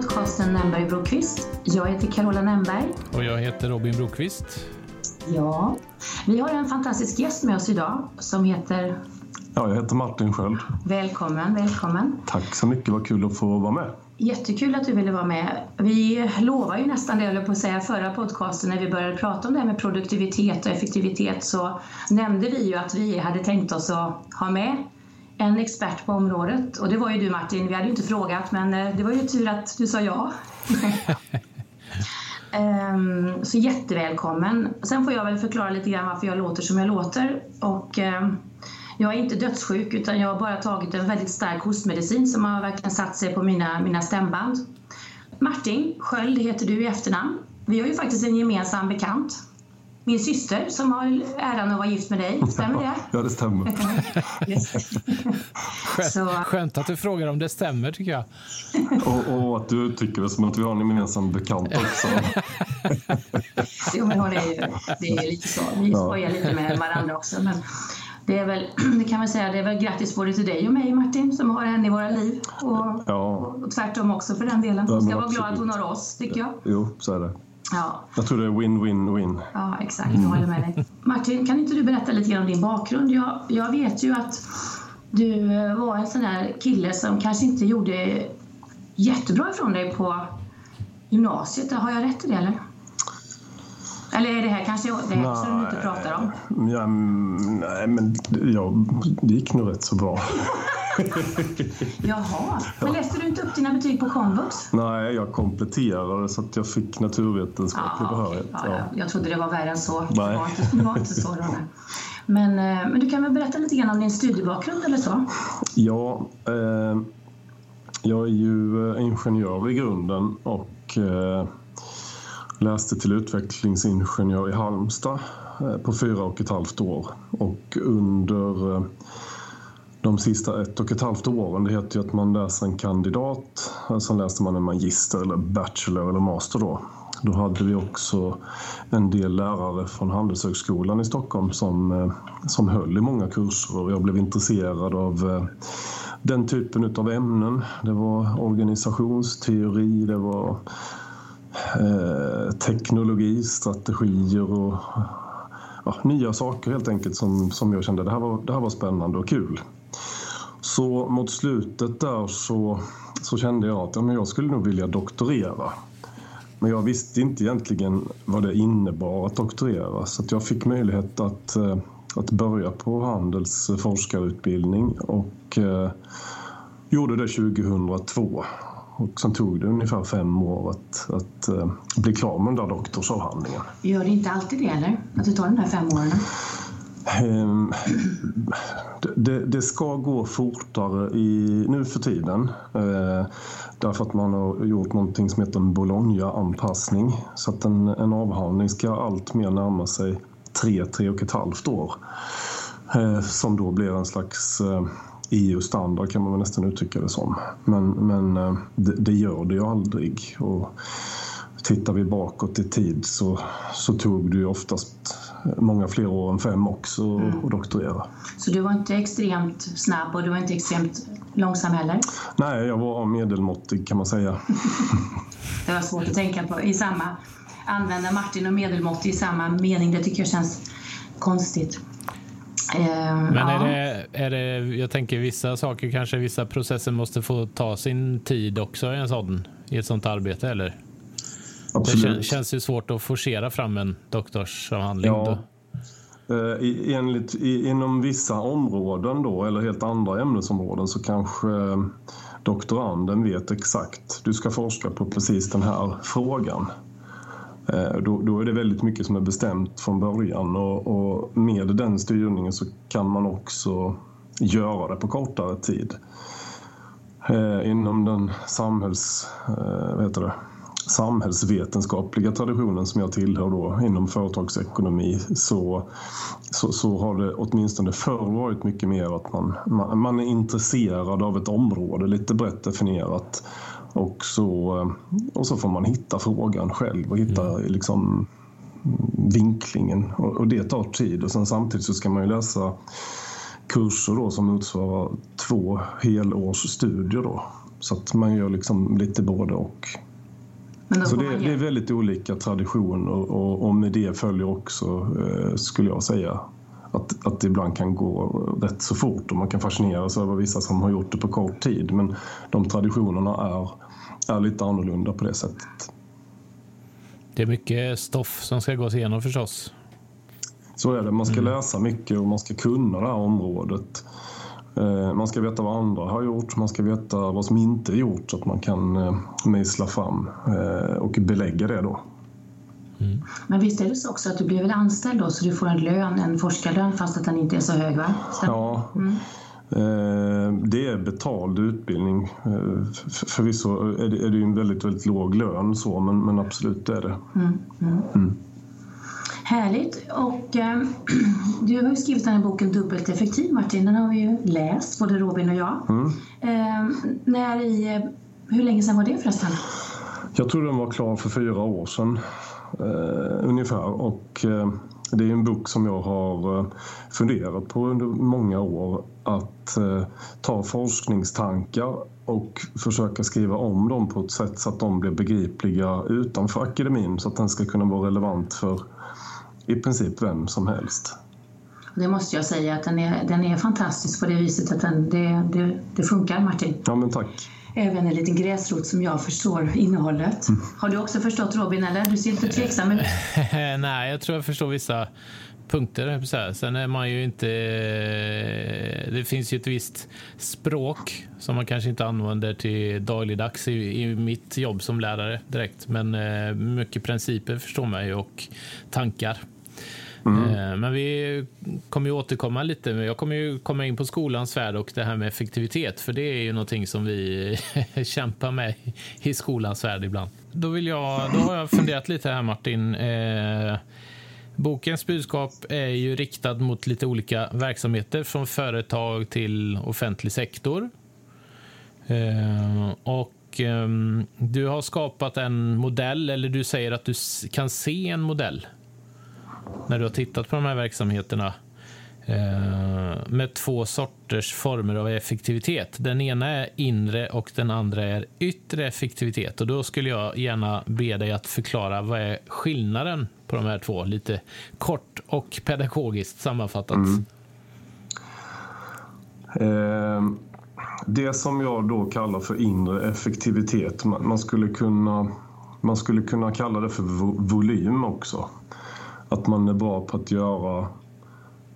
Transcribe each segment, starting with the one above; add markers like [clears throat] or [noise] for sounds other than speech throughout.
podcasten Nämberg Brokvist. Jag heter Carola Nämberg. Och jag heter Robin Brokvist. Ja, vi har en fantastisk gäst med oss idag som heter... Ja, jag heter Martin Sköld. Välkommen, välkommen. Tack så mycket, vad kul att få vara med. Jättekul att du ville vara med. Vi lovade ju nästan det, jag på att säga, förra podcasten när vi började prata om det här med produktivitet och effektivitet så nämnde vi ju att vi hade tänkt oss att ha med en expert på området och det var ju du Martin. Vi hade ju inte frågat men eh, det var ju tur att du sa ja. um, [laughs] så jättevälkommen. Sen får jag väl förklara lite grann varför jag låter som jag låter. Och, um, jag är inte dödssjuk utan jag har bara tagit en väldigt stark hostmedicin som har verkligen satt sig på mina, mina stämband. Martin Sköld heter du i efternamn. Vi har ju faktiskt en gemensam bekant min syster som har äran att vara gift med dig. Stämmer det? [laughs] Ja, det stämmer. [laughs] Så... Skönt att du frågar om det stämmer, tycker jag. [laughs] och, och, att du tycker det som att vi har en gemensam bekant också. jo, men hon är ju, det är lite så. Vi skojar lite med varandra också. Men det är väl, [clears throat] det kan man säga, det är väl grattis både till dig och mig Martin som har henne i våra liv. Och, ja. och tvärtom också för den delen. Hon ska vara glad att hon har oss, tycker jag. Jo, så är det. Ja. Jag tror det är win-win-win. Ja, exakt. Jag håller med dig. Martin, kan inte du berätta lite grann om din bakgrund? Jag, jag vet ju att du var en sån där kille som kanske inte gjorde jättebra ifrån dig på gymnasiet. Har jag rätt i det eller? Eller är det här kanske det här som du inte pratar om? Ja, nej, men ja, det gick nog rätt så bra. [laughs] [laughs] Jaha, men läste du inte upp dina betyg på komvux? Nej, jag kompletterade så att jag fick naturvetenskaplig ja, behörighet. Ja, ja. Jag trodde det var värre än så. Nej. Det, var inte, det var inte så. Då. Men, eh, men du kan väl berätta lite grann om din studiebakgrund eller så? Ja, eh, jag är ju eh, ingenjör i grunden och eh, läste till utvecklingsingenjör i Halmstad eh, på fyra och ett halvt år. Och under de sista ett och ett halvt åren, det heter ju att man läser en kandidat, sen läste man en magister eller bachelor eller master då. Då hade vi också en del lärare från Handelshögskolan i Stockholm som, eh, som höll i många kurser och jag blev intresserad av eh, den typen av ämnen. Det var organisationsteori, det var eh, teknologi, strategier och ja, nya saker helt enkelt som, som jag kände det här, var, det här var spännande och kul. Så mot slutet där så, så kände jag att ja, men jag skulle nog vilja doktorera. Men jag visste inte egentligen vad det innebar att doktorera så att jag fick möjlighet att, eh, att börja på Handels forskarutbildning och eh, gjorde det 2002 och sen tog det ungefär fem år att, att uh, bli klar med den där doktorsavhandlingen. Gör det inte alltid det eller? Att det tar de där fem åren? Ehm, det, det, ska gå fortare i, nu för tiden. Eh, därför att man har gjort någonting som heter en Bologna-anpassning. Så att en, en avhandling ska allt mer närma sig tre, tre och ett halvt år. Eh, som då blir en slags eh, e EU-standard kan man väl nästan uttrycka det som. Men, men det, det, gör det ju aldrig. Och tittar vi bakåt i tid så, så tog det ju oftast många fler år än fem också mm. att doktorera. Så du var inte extremt snabb och du var inte extremt långsam heller? Nej, jag var medelmåttig kan man säga. [laughs] det var svårt att tänka på i samma, använda Martin och medelmåttig i samma mening. Det tycker jag känns konstigt. Eh, Men är, ja. det, är det, jag tänker vissa saker, kanske vissa processer måste få ta sin tid också i en sån, i ett sånt arbete, eller? Absolut. Det känns ju svårt att forcera fram en doktorsavhandling. Ja. Eh, I, enligt, inom vissa områden då, eller helt andra ämnesområden så kanske eh, doktoranden vet exakt, du ska forska på precis den här frågan. Eh, då, då, är det väldigt mycket som är bestämt från början och, och, med den styrningen så kan man också göra det på kortare tid. Eh, inom den samhälls, eh, vad heter det, samhällsvetenskapliga traditionen som jag tillhör då, inom företagsekonomi så, så, så, har det åtminstone förr varit mycket mer att man, man, man är intresserad av ett område lite brett definierat och så, och så får man hitta frågan själv och hitta mm. liksom, vinklingen. Och, och, det tar tid. Och sen samtidigt så ska man ju läsa kurser då som motsvarar två helårs studier. Då. Så att man gör liksom lite både och. Så det, det, är väldigt olika traditioner och, och med det följer också, eh, skulle jag säga, att, att det ibland kan gå rätt så fort och man kan fascineras över vissa som har gjort det på kort tid. Men de traditionerna är, är lite annorlunda på det sättet. Det är mycket stoff som ska gås igenom förstås. Så är det. Man ska mm. läsa mycket och man ska kunna det här området. Eh, man ska veta vad andra har gjort, man ska veta vad som inte är gjort så att man kan eh, mejsla fram eh, och belägga det då. Mm. Men visst är det så också att du blir väl anställd då så du får en lön, en forskarlön fast att den inte är så hög va? Stämmer? Ja. Mm. Det är betald utbildning. Förvisso är det, är det en väldigt, väldigt låg lön så men, men absolut det är det. Mm. Härligt. Och äh, [clears throat] du har ju skrivit den här boken Dubbelt effektiv Martin. Den har vi ju läst, både Robin och jag. Mm. Äh, när i, hur länge sedan var det förresten? Jag tror den var klar för fyra år sedan äh, ungefär. Och det är en bok som jag har funderat på under många år. Att ta forskningstankar och försöka skriva om dem på ett sätt så att de blir begripliga utanför akademin så att den ska kunna vara relevant för i princip vem som helst. Det måste jag säga att den är, den är fantastisk på det viset att den, det, det, det funkar Martin. Ja men tack. Även en liten gräsrot som jag förstår innehållet. Mm. Har du också förstått Robin eller? Du ser lite tveksam ut. [laughs] Nej, jag tror jag förstår vissa punkter. Sen är man ju inte... Det finns ju ett visst språk som man kanske inte använder till dagligdags i, i mitt jobb som lärare direkt. Men eh, mycket principer förstår man ju och tankar. Mm. Eh, men vi kommer ju återkomma lite. Jag kommer ju komma in på skolans värld och det här med effektivitet, för det är ju någonting som vi [laughs] kämpar med i skolans värld ibland. Då, vill jag, då har jag funderat lite här Martin. Eh, bokens budskap är ju riktad mot lite olika verksamheter från företag till offentlig sektor. Eh, och ehm, du har skapat en modell, eller du säger att du kan se en modell när du har tittat på de här verksamheterna eh, med två sorters former av effektivitet. Den ena är inre och den andra är yttre effektivitet. Och Då skulle jag gärna be dig att förklara vad är skillnaden på de här två, lite kort och pedagogiskt sammanfattat. Mm. Eh, det som jag då kallar för inre effektivitet, man skulle kunna, man skulle kunna kalla det för volym också. Att man är bra på att göra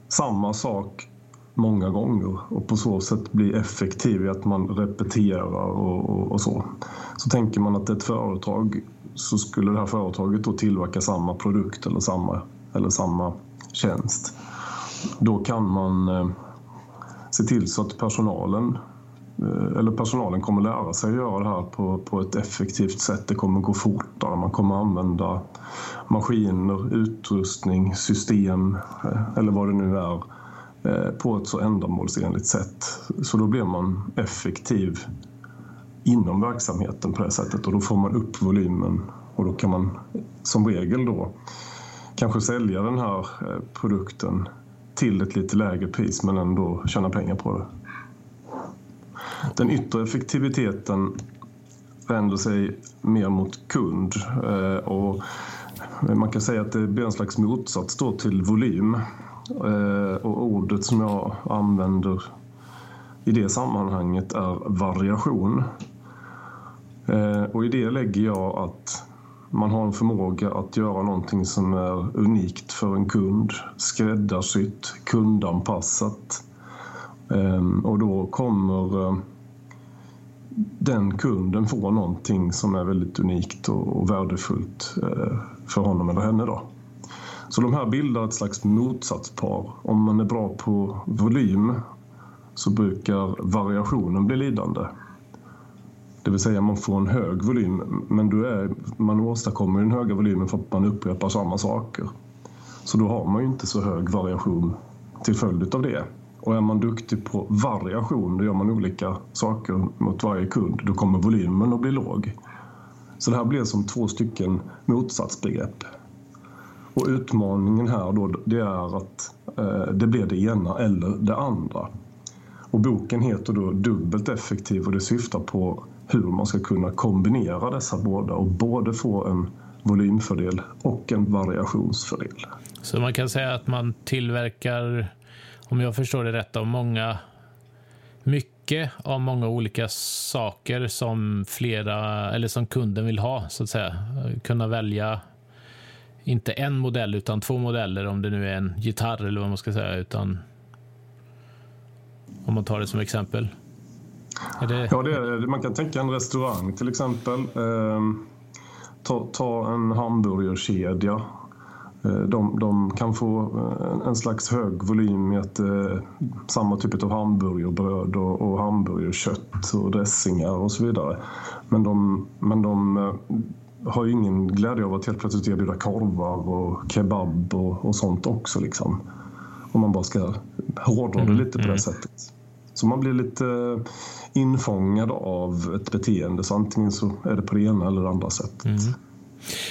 samma sak många gånger och på så sätt bli effektiv i att man repeterar och, och, och, så. Så tänker man att ett företag så skulle det här företaget då tillverka samma produkt eller samma, eller samma tjänst. Då kan man eh, se till så att personalen Eh, eller personalen kommer lära sig att göra det här på, på ett effektivt sätt. Det kommer gå fortare. Man kommer använda maskiner, utrustning, system eh, eller vad det nu är eh, på ett så ändamålsenligt sätt. Så då blir man effektiv inom verksamheten på det sättet och då får man upp volymen och då kan man som regel då kanske sälja den här produkten till ett lite lägre pris men ändå tjäna pengar på det. Den yttre effektiviteten vänder sig mer mot kund eh, och man kan säga att det blir en slags motsats då till volym. Eh, och ordet som jag använder i det sammanhanget är variation. Eh, och i det lägger jag att man har en förmåga att göra någonting som är unikt för en kund, skräddarsytt, kundanpassat. Och då kommer den kunden får någonting som är väldigt unikt och värdefullt eh, för honom eller henne. Då. Så de här bildar ett slags motsatspar. Om man är bra på volym så brukar variationen bli lidande. Det vill säga man får en hög volym men du är, man åstadkommer den höga volymen för att man upprepar samma saker. Så då har man ju inte så hög variation till följd av det. Och är man duktig på variation, då gör man olika saker mot varje kund, då kommer volymen att bli låg. Så det här blir som två stycken motsatsbegrepp. Och utmaningen här då, det är att eh, det blir det ena eller det andra. Och boken heter då Dubbelt effektiv och det syftar på hur man ska kunna kombinera dessa båda och både få en volymfördel och en variationsfördel. Så man kan säga att man tillverkar, om jag förstår det rätt, av många mycket av många olika saker som flera eller som kunden vill ha så att säga. Kunna välja inte en modell utan två modeller om det nu är en gitarr eller vad man ska säga utan om man tar det som exempel. Det... Ja, det är, man kan tänka en restaurang till exempel. Eh, ta, ta en hamburgerkedja de, de, kan få eh, en slags hög volym i att eh, samma typ av hamburgerbröd och, och hamburgerkött och dressingar och så vidare. Men de, men de eh, har ju ingen glädje av att helt plötsligt erbjuda korvar och kebab och, och sånt också. Liksom. Om man bara ska hårdra det mm, lite på det mm. sättet. Så man blir lite infångad av ett beteende. Så antingen så är det på det ena eller det andra sättet. Mm.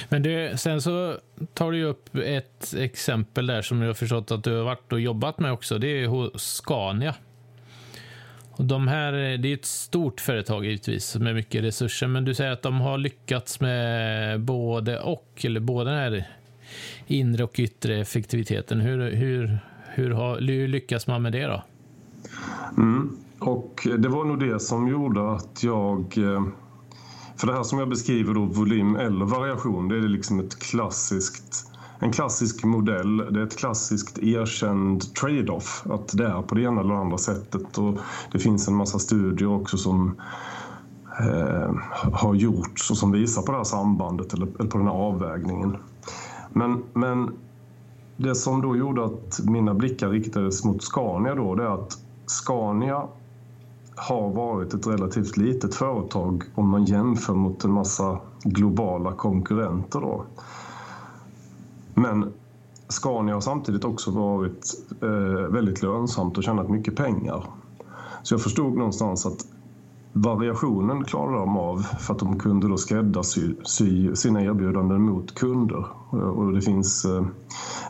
Men du, sen så tar du upp ett exempel där som jag har förstått att du har varit och jobbat med också. Det är hos Scania. Och de här, det är ett stort företag givetvis med mycket resurser, men du säger att de har lyckats med både och, eller både den här inre och yttre effektiviteten. Hur, hur, hur, har, hur lyckas man med det då? Mm. Och det var nog det som gjorde att jag eh, för det här som jag beskriver då, volym eller variation, det är liksom ett klassiskt en klassisk modell, det är ett klassiskt erkänd trade-off. Att det är på det ena eller andra sättet. Och det finns en massa studier också som eh, har gjorts och som visar på det här sambandet eller, eller på den här avvägningen. Men, men det som då gjorde att mina blickar riktades mot Scania då, det är att Scania har varit ett relativt litet företag om man jämför mot en massa globala konkurrenter. Då. Men Scania har samtidigt också varit eh, väldigt lönsamt och tjänat mycket pengar. Så jag förstod någonstans att variationen klarade de av för att de kunde då skräddarsy sina erbjudanden mot kunder. Eh, och det finns eh,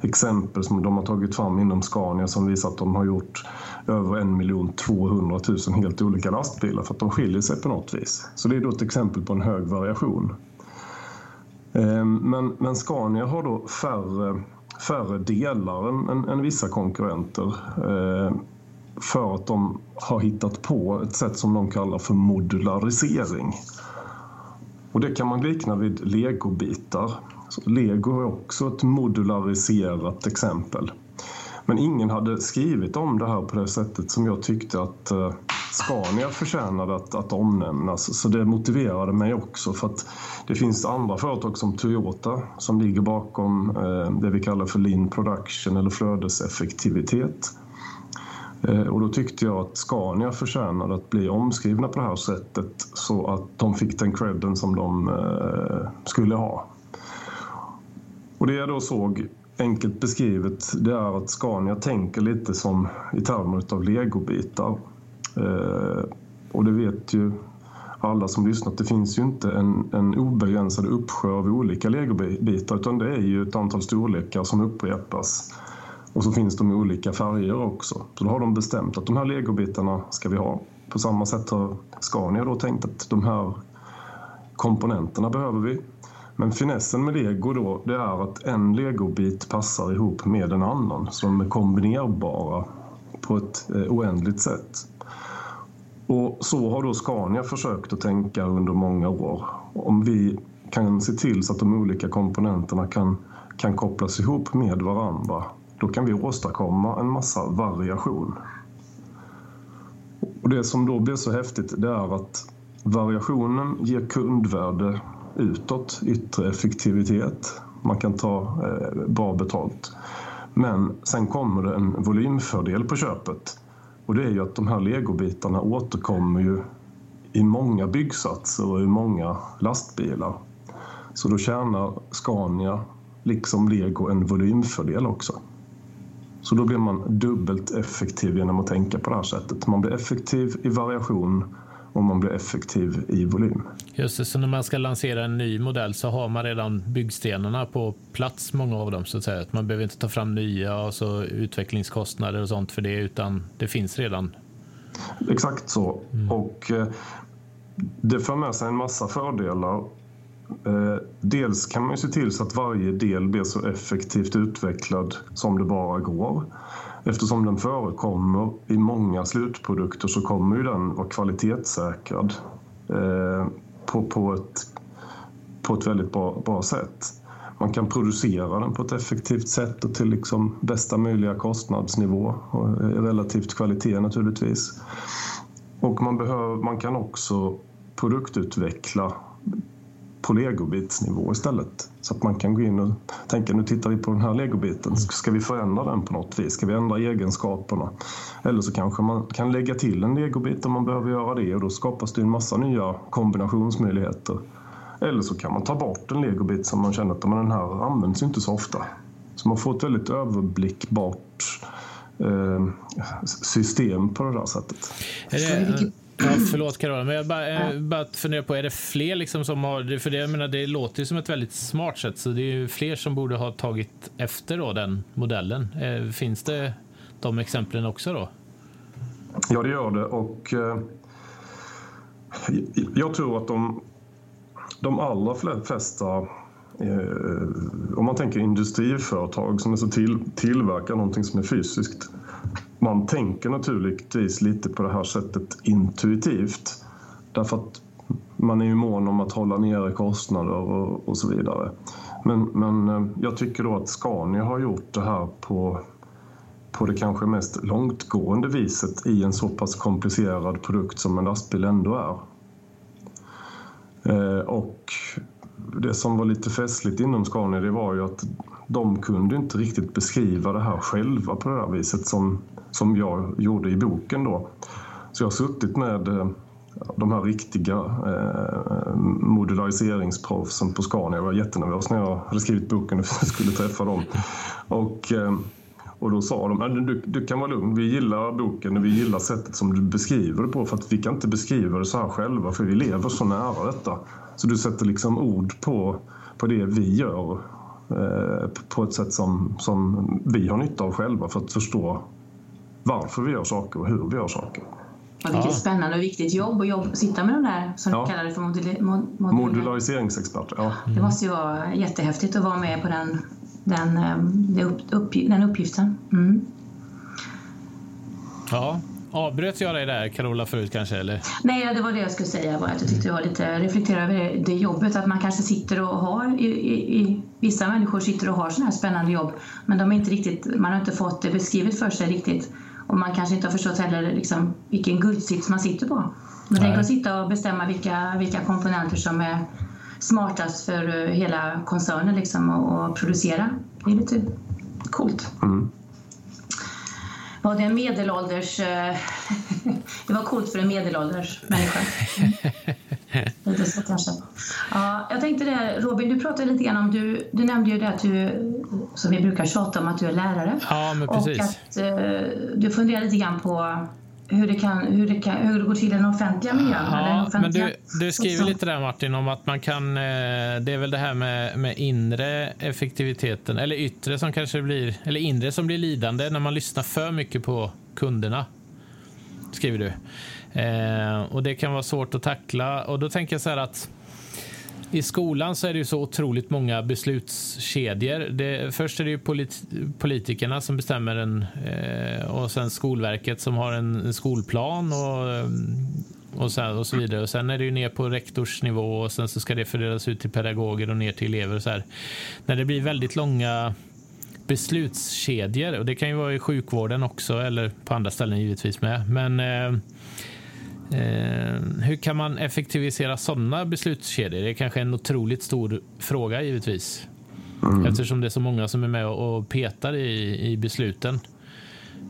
exempel som de har tagit fram inom Scania som visar att de har gjort över 1 200 000 helt olika lastbilar för att de skiljer sig på något vis. Så det är då ett exempel på en hög variation. Eh, men, men Scania har då färre, färre delar än, än, än vissa konkurrenter för att de har hittat på ett sätt som de kallar för modularisering. Och det kan man likna vid legobitar. Så Lego är också ett modulariserat exempel. Men ingen hade skrivit om det här på det sättet som jag tyckte att eh, Scania förtjänade att, att omnämnas. Så det motiverade mig också för att det finns andra företag som Toyota som ligger bakom eh, det vi kallar för lean production eller flödeseffektivitet. Eh, och då tyckte jag att Scania förtjänade att bli omskrivna på det här sättet så att de fick den credden som de eh, skulle ha. Och det jag då såg enkelt beskrivet det är att Scania tänker lite som i termer av legobitar. Eh, och det vet ju alla som lyssnat, det finns ju inte en, en obegränsad uppsjö av olika legobitar utan det är ju ett antal storlekar som upprepas. Och så finns de i olika färger också. Så då har de bestämt att de här legobitarna ska vi ha. På samma sätt har Scania då tänkt att de här komponenterna behöver vi. Men finessen med lego då, det är att en legobit passar ihop med en annan Så de är kombinerbara på ett eh, oändligt sätt. Och så har då Scania försökt att tänka under många år. Om vi kan se till så att de olika komponenterna kan, kan kopplas ihop med varandra, då kan vi åstadkomma en massa variation. Och det som då blir så häftigt, det är att variationen ger kundvärde utåt, yttre effektivitet. Man kan ta eh, bra betalt. Men sen kommer det en volymfördel på köpet. Och det är ju att de här legobitarna återkommer ju i många byggsatser och i många lastbilar. Så då tjänar Scania, liksom Lego, en volymfördel också. Så då blir man dubbelt effektiv genom att tänka på det här sättet. Man blir effektiv i variation om man blir effektiv i volym. Just det, så när man ska lansera en ny modell så har man redan byggstenarna på plats, många av dem, så att säga. Att man behöver inte ta fram nya alltså utvecklingskostnader och sånt för det, utan det finns redan. Exakt så. Mm. Och eh, det för med sig en massa fördelar. Eh, dels kan man se till så att varje del blir så effektivt utvecklad som det bara går. Eftersom den förekommer i många slutprodukter så kommer ju den vara kvalitetssäkrad eh, på, på, ett, på ett väldigt bra, bra sätt. Man kan producera den på ett effektivt sätt och till liksom bästa möjliga kostnadsnivå och eh, relativt kvalitet naturligtvis. Och man, behöver, man kan också produktutveckla på legobitsnivå istället. Så att man kan gå in och tänka nu tittar vi på den här legobiten. Ska vi förändra den på något vis? Ska vi ändra egenskaperna? Eller så kanske man kan lägga till en legobit om man behöver göra det och då skapas det en massa nya kombinationsmöjligheter. Eller så kan man ta bort en legobit som man känner att den här används inte så ofta. Så man får ett väldigt överblickbart eh, system på det där sättet. Ja, förlåt Carola, men jag bara, ja. bara funderar på, är det fler liksom som har, för det, jag menar, det låter ju som ett väldigt smart sätt, så det är ju fler som borde ha tagit efter då, den modellen. Eh, finns det de exemplen också då? Ja, det gör det och eh, jag tror att de, de allra flesta eh, om man tänker industriföretag som är så till, tillverkar någonting som är fysiskt man tänker naturligtvis lite på det här sättet intuitivt. Därför att man är ju mån om att hålla nere kostnader och, och så vidare. Men, men eh, jag tycker då att Scania har gjort det här på, på det kanske mest långtgående viset i en så pass komplicerad produkt som en lastbil ändå är. Eh, och det som var lite festligt inom Scania det var ju att de kunde inte riktigt beskriva det här själva på det här viset som, som jag gjorde i boken då. Så jag har suttit med eh, de här riktiga eh, modulariseringsproffsen på Scania. Jag var jättenervös när jag hade skrivit boken och [laughs] skulle träffa dem. Och, eh, och då sa de du, du kan vara lugn, vi gillar boken och vi gillar sättet som du beskriver det på för att vi kan inte beskriva det så här själva för vi lever så nära detta. Så du sätter liksom ord på, på det vi gör på ett sätt som, som vi har nytta av själva för att förstå varför vi gör saker och hur vi gör saker. Ja, vilket ja. spännande och viktigt jobb att jobb, sitta med de där som ja. du kallar det för modul mod modulariseringsexperter. Ja. Det måste ju vara jättehäftigt att vara med på den, den, den, upp, upp, den uppgiften. Mm. Ja, Avbröt jag dig där, Carola, förut kanske? Eller? Nej, det var det jag skulle säga. Bara. Att jag tyckte det var lite reflektera över det jobbet. Att man kanske sitter och har, i, i, i, vissa människor sitter och har sådana här spännande jobb, men de är inte riktigt, man har inte fått det beskrivet för sig riktigt. Och man kanske inte har förstått heller liksom, vilken guldsits man sitter på. Men tänk att sitta och bestämma vilka, vilka komponenter som är smartast för hela koncernen liksom, och, och producera. Det är lite coolt. Mm var det en medelålders... Eh, [laughs] det var coolt för en medelålders människa. [laughs] Lite så kanske. Ja, jag tänkte det, Robin, du pratade lite grann om, du, du nämnde ju det att du, som vi brukar tjata om, att du är lärare. Ja, men precis. Och att uh, du funderar lite grann på hur det, kan, hur, det kan, hur det går till i den offentliga miljön. Ja, offentliga... men du, du skriver lite där Martin om att man kan, eh, det är väl det här med, med inre effektiviteten, eller yttre som kanske blir, eller inre som blir lidande när man lyssnar för mycket på kunderna. Skriver du. Eh, och det kan vara svårt att tackla och då tänker jag så här att i skolan så är det ju så otroligt många beslutskedjor. Det, först är det ju polit, politikerna som bestämmer en eh, och sen Skolverket som har en, en skolplan och, eh, och, så, och så vidare. Och sen är det ju ner på rektorsnivå och sen så ska det fördelas ut till pedagoger och ner till elever. Och så här. När det blir väldigt långa beslutskedjor och det kan ju vara i sjukvården också eller på andra ställen givetvis med. Men eh, Eh, hur kan man effektivisera sådana beslutskedjor? Det är kanske en otroligt stor fråga givetvis. Mm. Eftersom det är så många som är med och petar i, i besluten.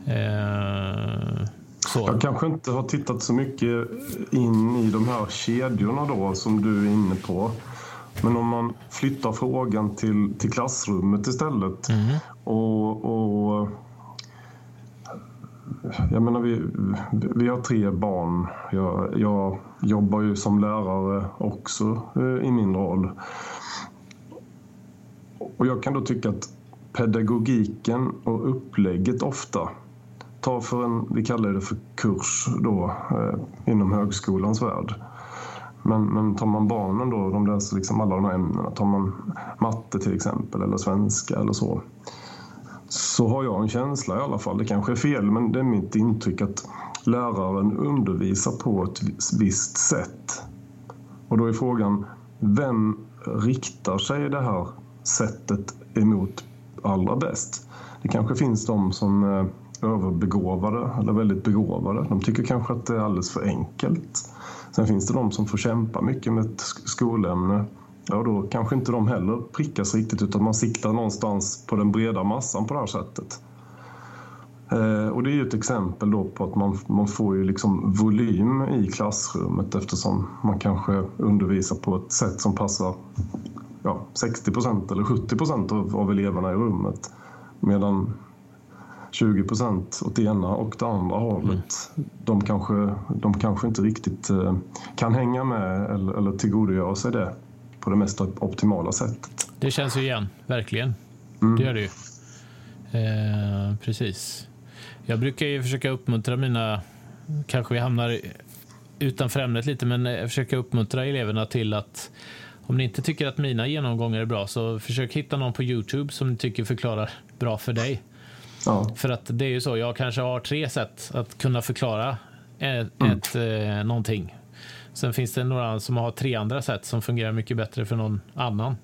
Eh, så. Jag kanske inte har tittat så mycket in i de här kedjorna då som du är inne på. Men om man flyttar frågan till, till klassrummet istället mm. och, och jag menar, vi, vi har tre barn. Jag, jag jobbar ju som lärare också eh, i min roll. Och jag kan då tycka att pedagogiken och upplägget ofta tar för en, vi kallar det för kurs då, eh, inom högskolans värld. Men, men tar man barnen då, de läser liksom alla de här ämnena. Tar man matte till exempel eller svenska eller så. Så har jag en känsla i alla fall, det kanske är fel, men det är mitt intryck att läraren undervisar på ett visst sätt. Och då är frågan, vem riktar sig det här sättet emot allra bäst? Det kanske finns de som är överbegåvade eller väldigt begåvade. De tycker kanske att det är alldeles för enkelt. Sen finns det de som får kämpa mycket med ett skolämne. Ja, då kanske inte de heller prickas riktigt utan man siktar någonstans på den breda massan på det här sättet. Eh, och det är ju ett exempel då på att man, man får ju liksom volym i klassrummet eftersom man kanske undervisar på ett sätt som passar ja, 60 procent eller 70 procent av, av eleverna i rummet. Medan 20 procent åt det ena och det andra hållet. Mm. De, kanske, de kanske inte riktigt eh, kan hänga med eller, eller tillgodogöra sig det på det mest optimala sättet. Det känns ju igen, verkligen. Mm. Det gör det ju. Eh, precis. Jag brukar ju försöka uppmuntra mina, kanske vi hamnar utanför ämnet lite, men jag försöker uppmuntra eleverna till att om ni inte tycker att mina genomgångar är bra så försök hitta någon på Youtube som ni tycker förklarar bra för dig. Ja. För att det är ju så, jag kanske har tre sätt att kunna förklara ett, mm. ett, eh, någonting. Sen finns det några som har tre andra sätt som fungerar mycket bättre för någon annan.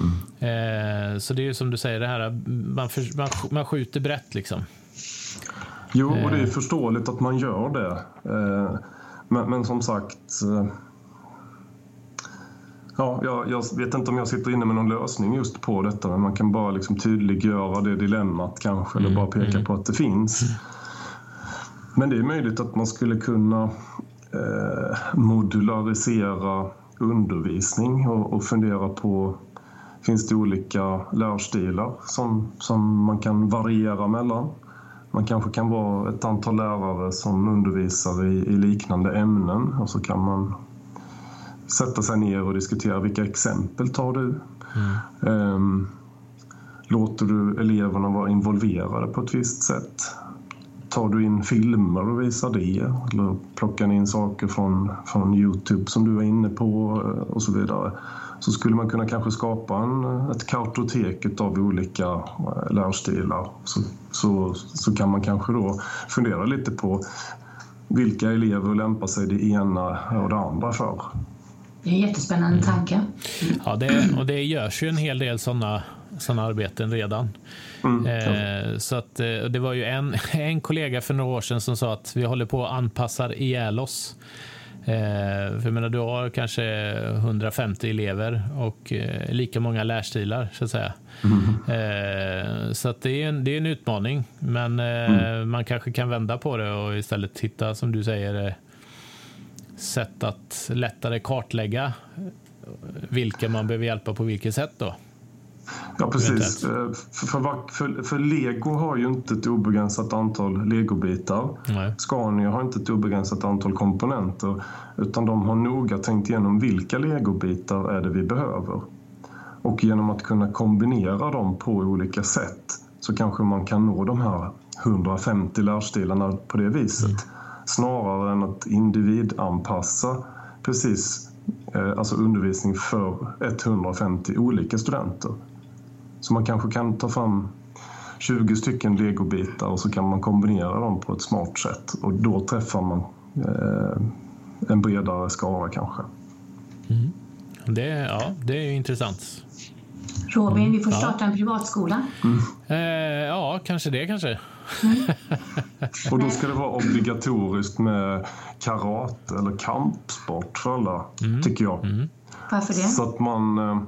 Mm. Eh, så det är ju som du säger, det här, man, för, man, man skjuter brett liksom. Jo, och det är eh. förståeligt att man gör det. Eh, men, men som sagt, eh, Ja, jag, jag, vet inte om jag sitter inne med någon lösning just på detta, men man kan bara liksom tydliggöra det dilemmat kanske, mm, eller bara peka mm. på att det finns. Mm. Men det är möjligt att man skulle kunna modularisera undervisning och, och fundera på Finns det olika lärstilar som, som man kan variera mellan? Man kanske kan vara ett antal lärare som undervisar i, i liknande ämnen och så kan man sätta sig ner och diskutera vilka exempel tar du? Mm. Um, låter du eleverna vara involverade på ett visst sätt? Tar du in filmer och visar det? Eller plockar ni in saker från, från Youtube som du är inne på eh, och så vidare? Så skulle man kunna kanske skapa en, ett kartotek av olika eh, lärstilar. Så, så, så kan man kanske då fundera lite på vilka elever lämpar sig det ena och det andra för. Det är en jättespännande mm. tanke. Mm. Ja, det, och det görs ju en hel del sådana såna arbeten redan. Mm, eh, så att, eh, det var ju en, [laughs] en kollega för några år sedan som sa att vi håller på att anpassa ihjäl oss. Eh, för jag menar, du har kanske 150 elever och eh, lika många lärstilar så att säga. Mm. Eh, så att det, är en, det är en utmaning, men eh, mm. man kanske kan vända på det och istället hitta, som du säger, sätt att lättare kartlägga vilka man behöver hjälpa på vilket sätt då? Ja, precis. Eh, för, för, för, för, Lego har ju inte ett obegränsat antal legobitar. Nej. Scania har inte ett obegränsat antal komponenter. Utan de har noga tänkt igenom vilka legobitar är det vi behöver. Och genom att kunna kombinera dem på olika sätt så kanske man kan nå de här 150 lärstilarna på det viset. Mm snarare än att individanpassa precis eh, alltså undervisning för 150 olika studenter. Så man kanske kan ta fram 20 stycken legobitar och så kan man kombinera dem på ett smart sätt och då träffar man eh, en bredare skara kanske. Mm. Det, ja, det är ju intressant. Robin, vi får starta ja. en privatskola. Mm. Eh, ja, kanske det kanske. [laughs] och då ska det vara obligatoriskt med karate eller kampsport för alla, mm. tycker jag. Mm. Varför det? Så att man... Eh,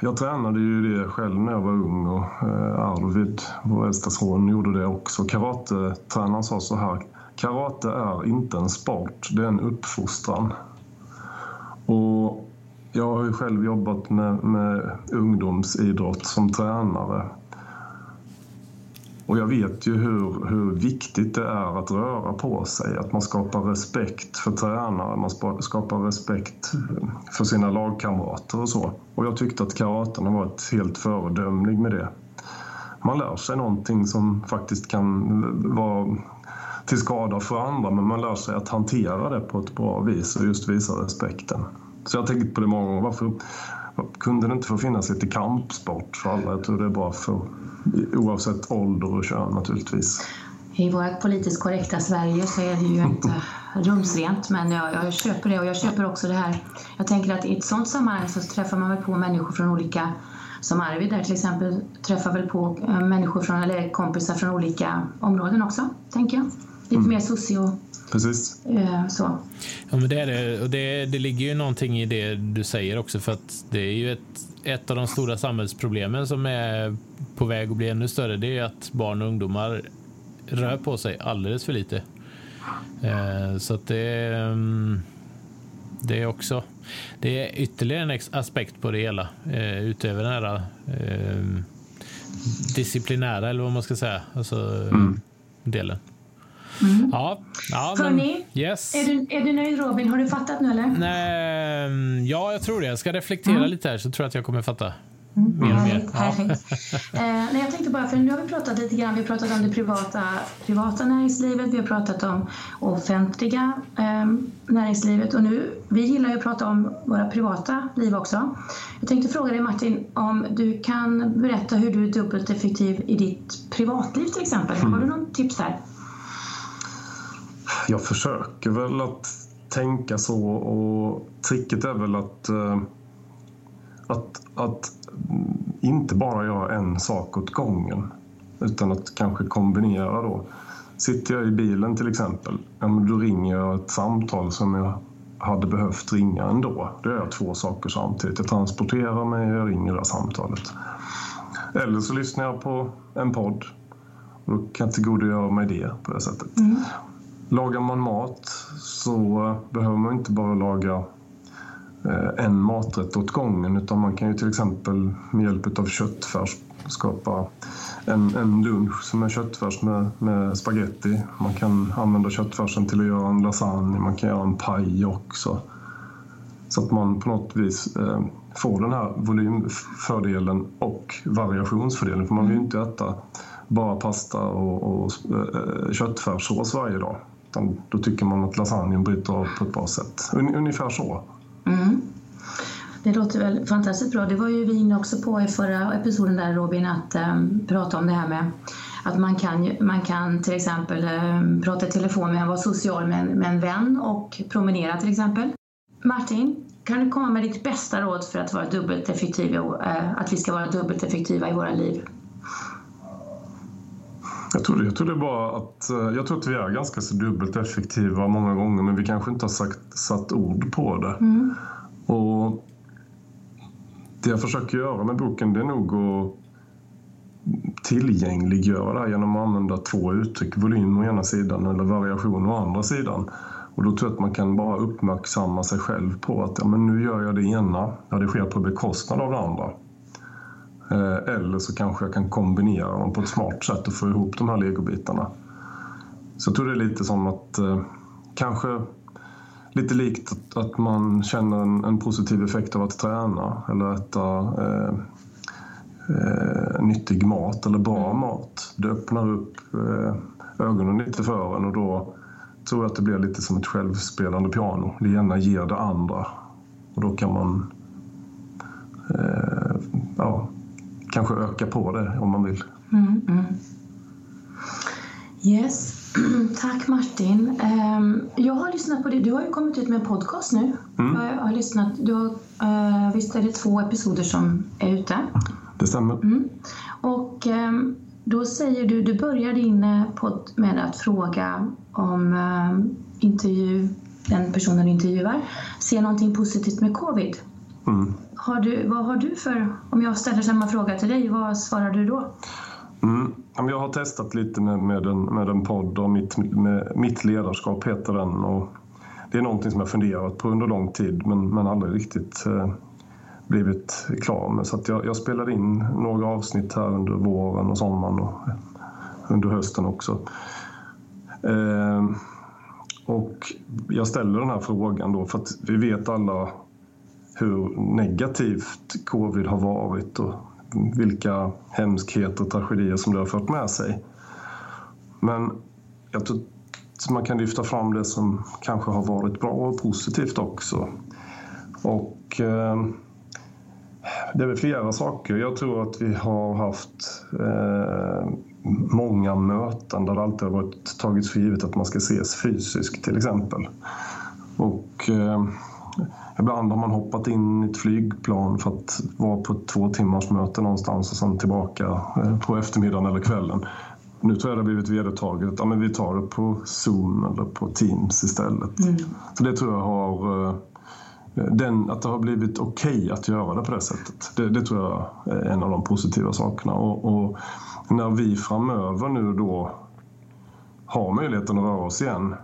jag tränade ju det själv när jag var ung och eh, Arvid, vår äldsta son, gjorde det också. Karatetränaren sa så här. Karate är inte en sport, det är en uppfostran. Och jag har ju själv jobbat med, med ungdomsidrott som tränare. Och jag vet ju hur, hur viktigt det är att röra på sig, att man skapar respekt för tränare, man skapar respekt för sina lagkamrater och så. Och jag tyckte att karaten har varit helt föredömlig med det. Man lär sig någonting som faktiskt kan vara till skada för andra men man lär sig att hantera det på ett bra vis och just visa respekten. Så jag har tänkt på det många gånger. Varför kunde det inte få finnas lite kampsport för alla? Jag tror det är bra för oavsett ålder och kön naturligtvis. I vårt politiskt korrekta Sverige så är det ju inte [laughs] rumsrent men jag, jag köper det och jag köper också det här. Jag tänker att i ett sådant sammanhang så träffar man väl på människor från olika som Arvid där till exempel träffar väl på eh, människor från, eller kompisar från olika områden också, tänker jag. Lite mm. mer socio... Precis. Eh, så. Ja, men det, är det. Och det, det ligger ju någonting i det du säger också för att det är ju ett, ett av de stora samhällsproblemen som är på väg att bli ännu större. Det är att barn och ungdomar rör på sig alldeles för lite. Eh, så att det, mm, det är också det är ytterligare en aspekt på det hela eh, utöver den här eh, disciplinära eller vad man ska säga, alltså mm. delen. Mm. Ja, ja Hörni, yes. är, du, är du nöjd Robin? Har du fattat nu eller? Nej, mm, ja, jag tror det. Jag ska reflektera mm. lite här så tror jag att jag kommer fatta. Mm. Mer och mer. Härligt. Ja. [laughs] eh, nej, jag tänkte bara, för nu har vi pratat lite grann, vi har pratat om det privata, privata näringslivet, vi har pratat om offentliga eh, näringslivet och nu, vi gillar ju att prata om våra privata liv också. Jag tänkte fråga dig Martin, om du kan berätta hur du är dubbelt effektiv i ditt privatliv till exempel. Mm. Har du någon tips där? Jag försöker väl att tänka så och tricket är väl att, eh, att, att inte bara göra en sak åt gången utan att kanske kombinera då. Sitter jag i bilen till exempel, ja, men då ringer jag ett samtal som jag hade behövt ringa ändå. Då gör jag två saker samtidigt. Jag transporterar mig och jag ringer det här samtalet. Eller så lyssnar jag på en podd. Och kan tillgodogöra mig det på det sättet. Mm. Lagar man mat så behöver man inte bara laga Eh, en maträtt åt gången utan man kan ju till exempel med hjälp av köttfärs skapa en, en lunch som är köttfärs med, med spaghetti. Man kan använda köttfärsen till att göra en lasagne, man kan göra en paj också. Så att man på något vis eh, får den här volymfördelen och variationsfördelen. För man vill ju inte äta bara pasta och, och eh, köttfärssås varje dag. Utan då tycker man att lasagnen bryter av på ett bra sätt. Ungefär så. Mm. Det låter väl fantastiskt bra. Det var ju vi inne också på i förra episoden där Robin att äm, prata om det här med att man kan, man kan till exempel äm, prata i telefon med, vara social med, med en vän och promenera till exempel. Martin, kan du komma med ditt bästa råd för att vara dubbelt effektiva, eh, att vi ska vara dubbelt effektiva i våra liv? Jag tror, jag tror det bara att, eh, jag tror att vi är ganska så dubbelt effektiva många gånger men vi kanske inte har sagt, satt ord på det. Mm. Och det jag försöker göra med boken det är nog att tillgängliggöra det här genom att använda två uttryck. Volym å ena sidan eller variation å andra sidan. Och då tror jag att man kan bara uppmärksamma sig själv på att ja, men nu gör jag det ena, ja, det sker på bekostnad av det andra. Eh, eller så kanske jag kan kombinera dem på ett smart sätt och få ihop de här legobitarna. Så jag tror det är lite som att eh, kanske lite likt att, att man känner en, en, positiv effekt av att träna eller äta eh, eh, nyttig mat eller bra mat. Det öppnar upp eh, ögonen lite för en och då tror jag att det blir lite som ett självspelande piano. Det ena ger det andra och då kan man eh, kanske öka på det om man vill. Mm, mm. Yes. [clears throat] Tack Martin. Ehm, jag har lyssnat på det. Du har ju kommit ut med en podcast nu. Mm. Jag har lyssnat. Du har, uh, visst är det två episoder som är ute? Det stämmer. Mm. Och um, då säger du, du börjar din eh, podd med att fråga om um, intervju, den personen du intervjuar ser någonting positivt med covid. Mm. Har du, vad har du för, om jag ställer samma fråga till dig, vad svarar du då? Mm. Jag har testat lite med, med, en, med en podd och mitt, med, mitt ledarskap heter den. Och det är någonting som jag funderat på under lång tid men, men aldrig riktigt eh, blivit klar med. Så jag, jag spelade in några avsnitt här under våren och sommaren och under hösten också. Eh, och jag ställer den här frågan då för att vi vet alla hur negativt covid har varit och vilka hemskheter och tragedier som det har fört med sig. Men jag tror man kan lyfta fram det som kanske har varit bra och positivt också. Och eh, det är väl flera saker. Jag tror att vi har haft eh, många möten där det alltid har varit tagits för givet att man ska ses fysiskt till exempel. Och eh, ibland har man hoppat in i ett flygplan för att vara på ett två timmars möte någonstans och sen tillbaka eh, på eftermiddagen eller kvällen. Nu tror jag det har blivit vedertaget att ja, men vi tar det på Zoom eller på Teams istället. Mm. Så det tror jag har eh, den, att det har blivit okej okay att göra det på det sättet. Det, det, tror jag är en av de positiva sakerna. Och, och, när vi framöver nu då har möjligheten att röra oss igen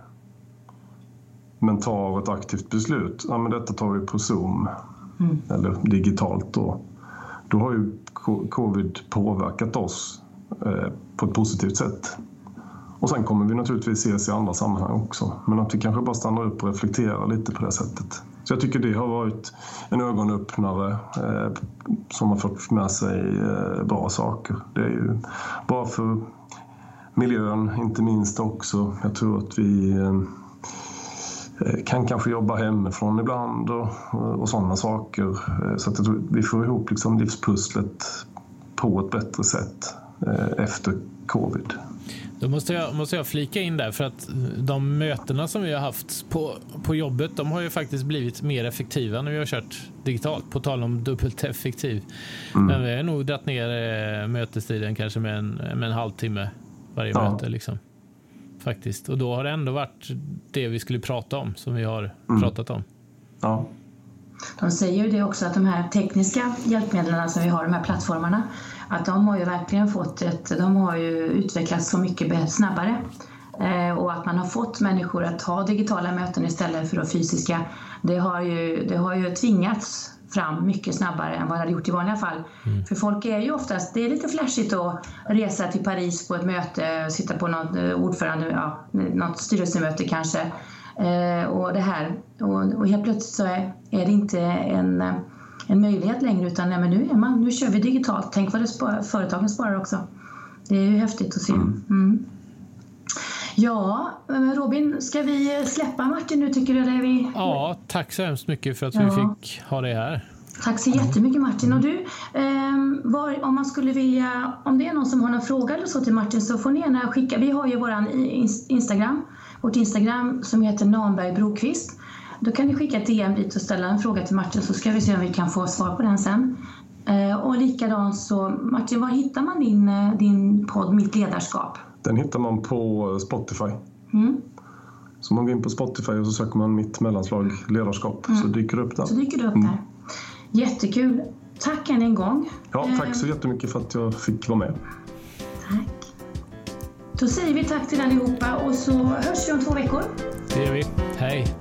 men tar ett aktivt beslut, ja men detta tar vi på Zoom mm. eller digitalt då. Då har ju covid påverkat oss eh, på ett positivt sätt. Och sen kommer vi naturligtvis ses i andra sammanhang också. Men att vi kanske bara stannar upp och reflekterar lite på det sättet. Så jag tycker det har varit en ögonöppnare eh, som har fått med sig eh, bra saker. Det är ju bra för miljön, inte minst också. Jag tror att vi eh, kan kanske jobba hemifrån ibland och, och sådana saker. Eh, så att vi får ihop liksom livspusslet på ett bättre sätt eh, efter covid. Då måste jag, måste jag flika in där för att de mötena som vi har haft på, på jobbet, de har ju faktiskt blivit mer effektiva när vi har kört digitalt. På tal om dubbelt effektiv. Mm. Men vi har nog dragit ner eh, mötestiden kanske med en, med en halvtimme varje ja. möte. Liksom. Faktiskt. Och då har det ändå varit det vi skulle prata om som vi har mm. pratat om. Ja. De säger ju det också att de här tekniska hjälpmedlen som vi har, de här plattformarna, att de har ju verkligen fått ett, de har ju utvecklats så mycket snabbare. Eh, och att man har fått människor att ha digitala möten istället för fysiska, det har ju, det har ju tvingats fram mycket snabbare än vad det hade gjort i vanliga fall. Mm. För folk är ju oftast, det är lite flashigt att resa till Paris på ett möte, sitta på något eh, ordförande, ja, något styrelsemöte kanske. Eh, och det här, och, och helt plötsligt så är, är det inte en en möjlighet längre utan nej, men nu, är man, nu kör vi digitalt. Tänk vad det spar, företagen sparar också. Det är ju häftigt att se. Mm. Ja, Robin, ska vi släppa Martin nu tycker du? Eller vi... Ja, tack så hemskt mycket för att ja. vi fick ha det här. Tack så jättemycket Martin. Och du, eh, var, om man skulle vilja, om det är någon som har någon fråga eller så till Martin så får ni gärna skicka. Vi har ju våran Instagram, vårt Instagram som heter Nanberg Brokvist. Då kan ni skicka ett DM dit och ställa en fråga till Martin så ska vi se om vi kan få svar på den sen. Eh, och likadant så, Martin, var hittar man din, eh, din podd Mitt ledarskap? Den hittar man på Spotify. Mm. Så man går in på Spotify och så söker man Mitt mellanslag ledarskap mm. så dyker det upp där. Så dyker det upp mm. där. Jättekul. Tack än en gång. Ja, tack så jättemycket för att jag fick vara med. Tack. Då säger vi tack till allihopa och så hörs vi om två veckor. Det gör vi. Hej.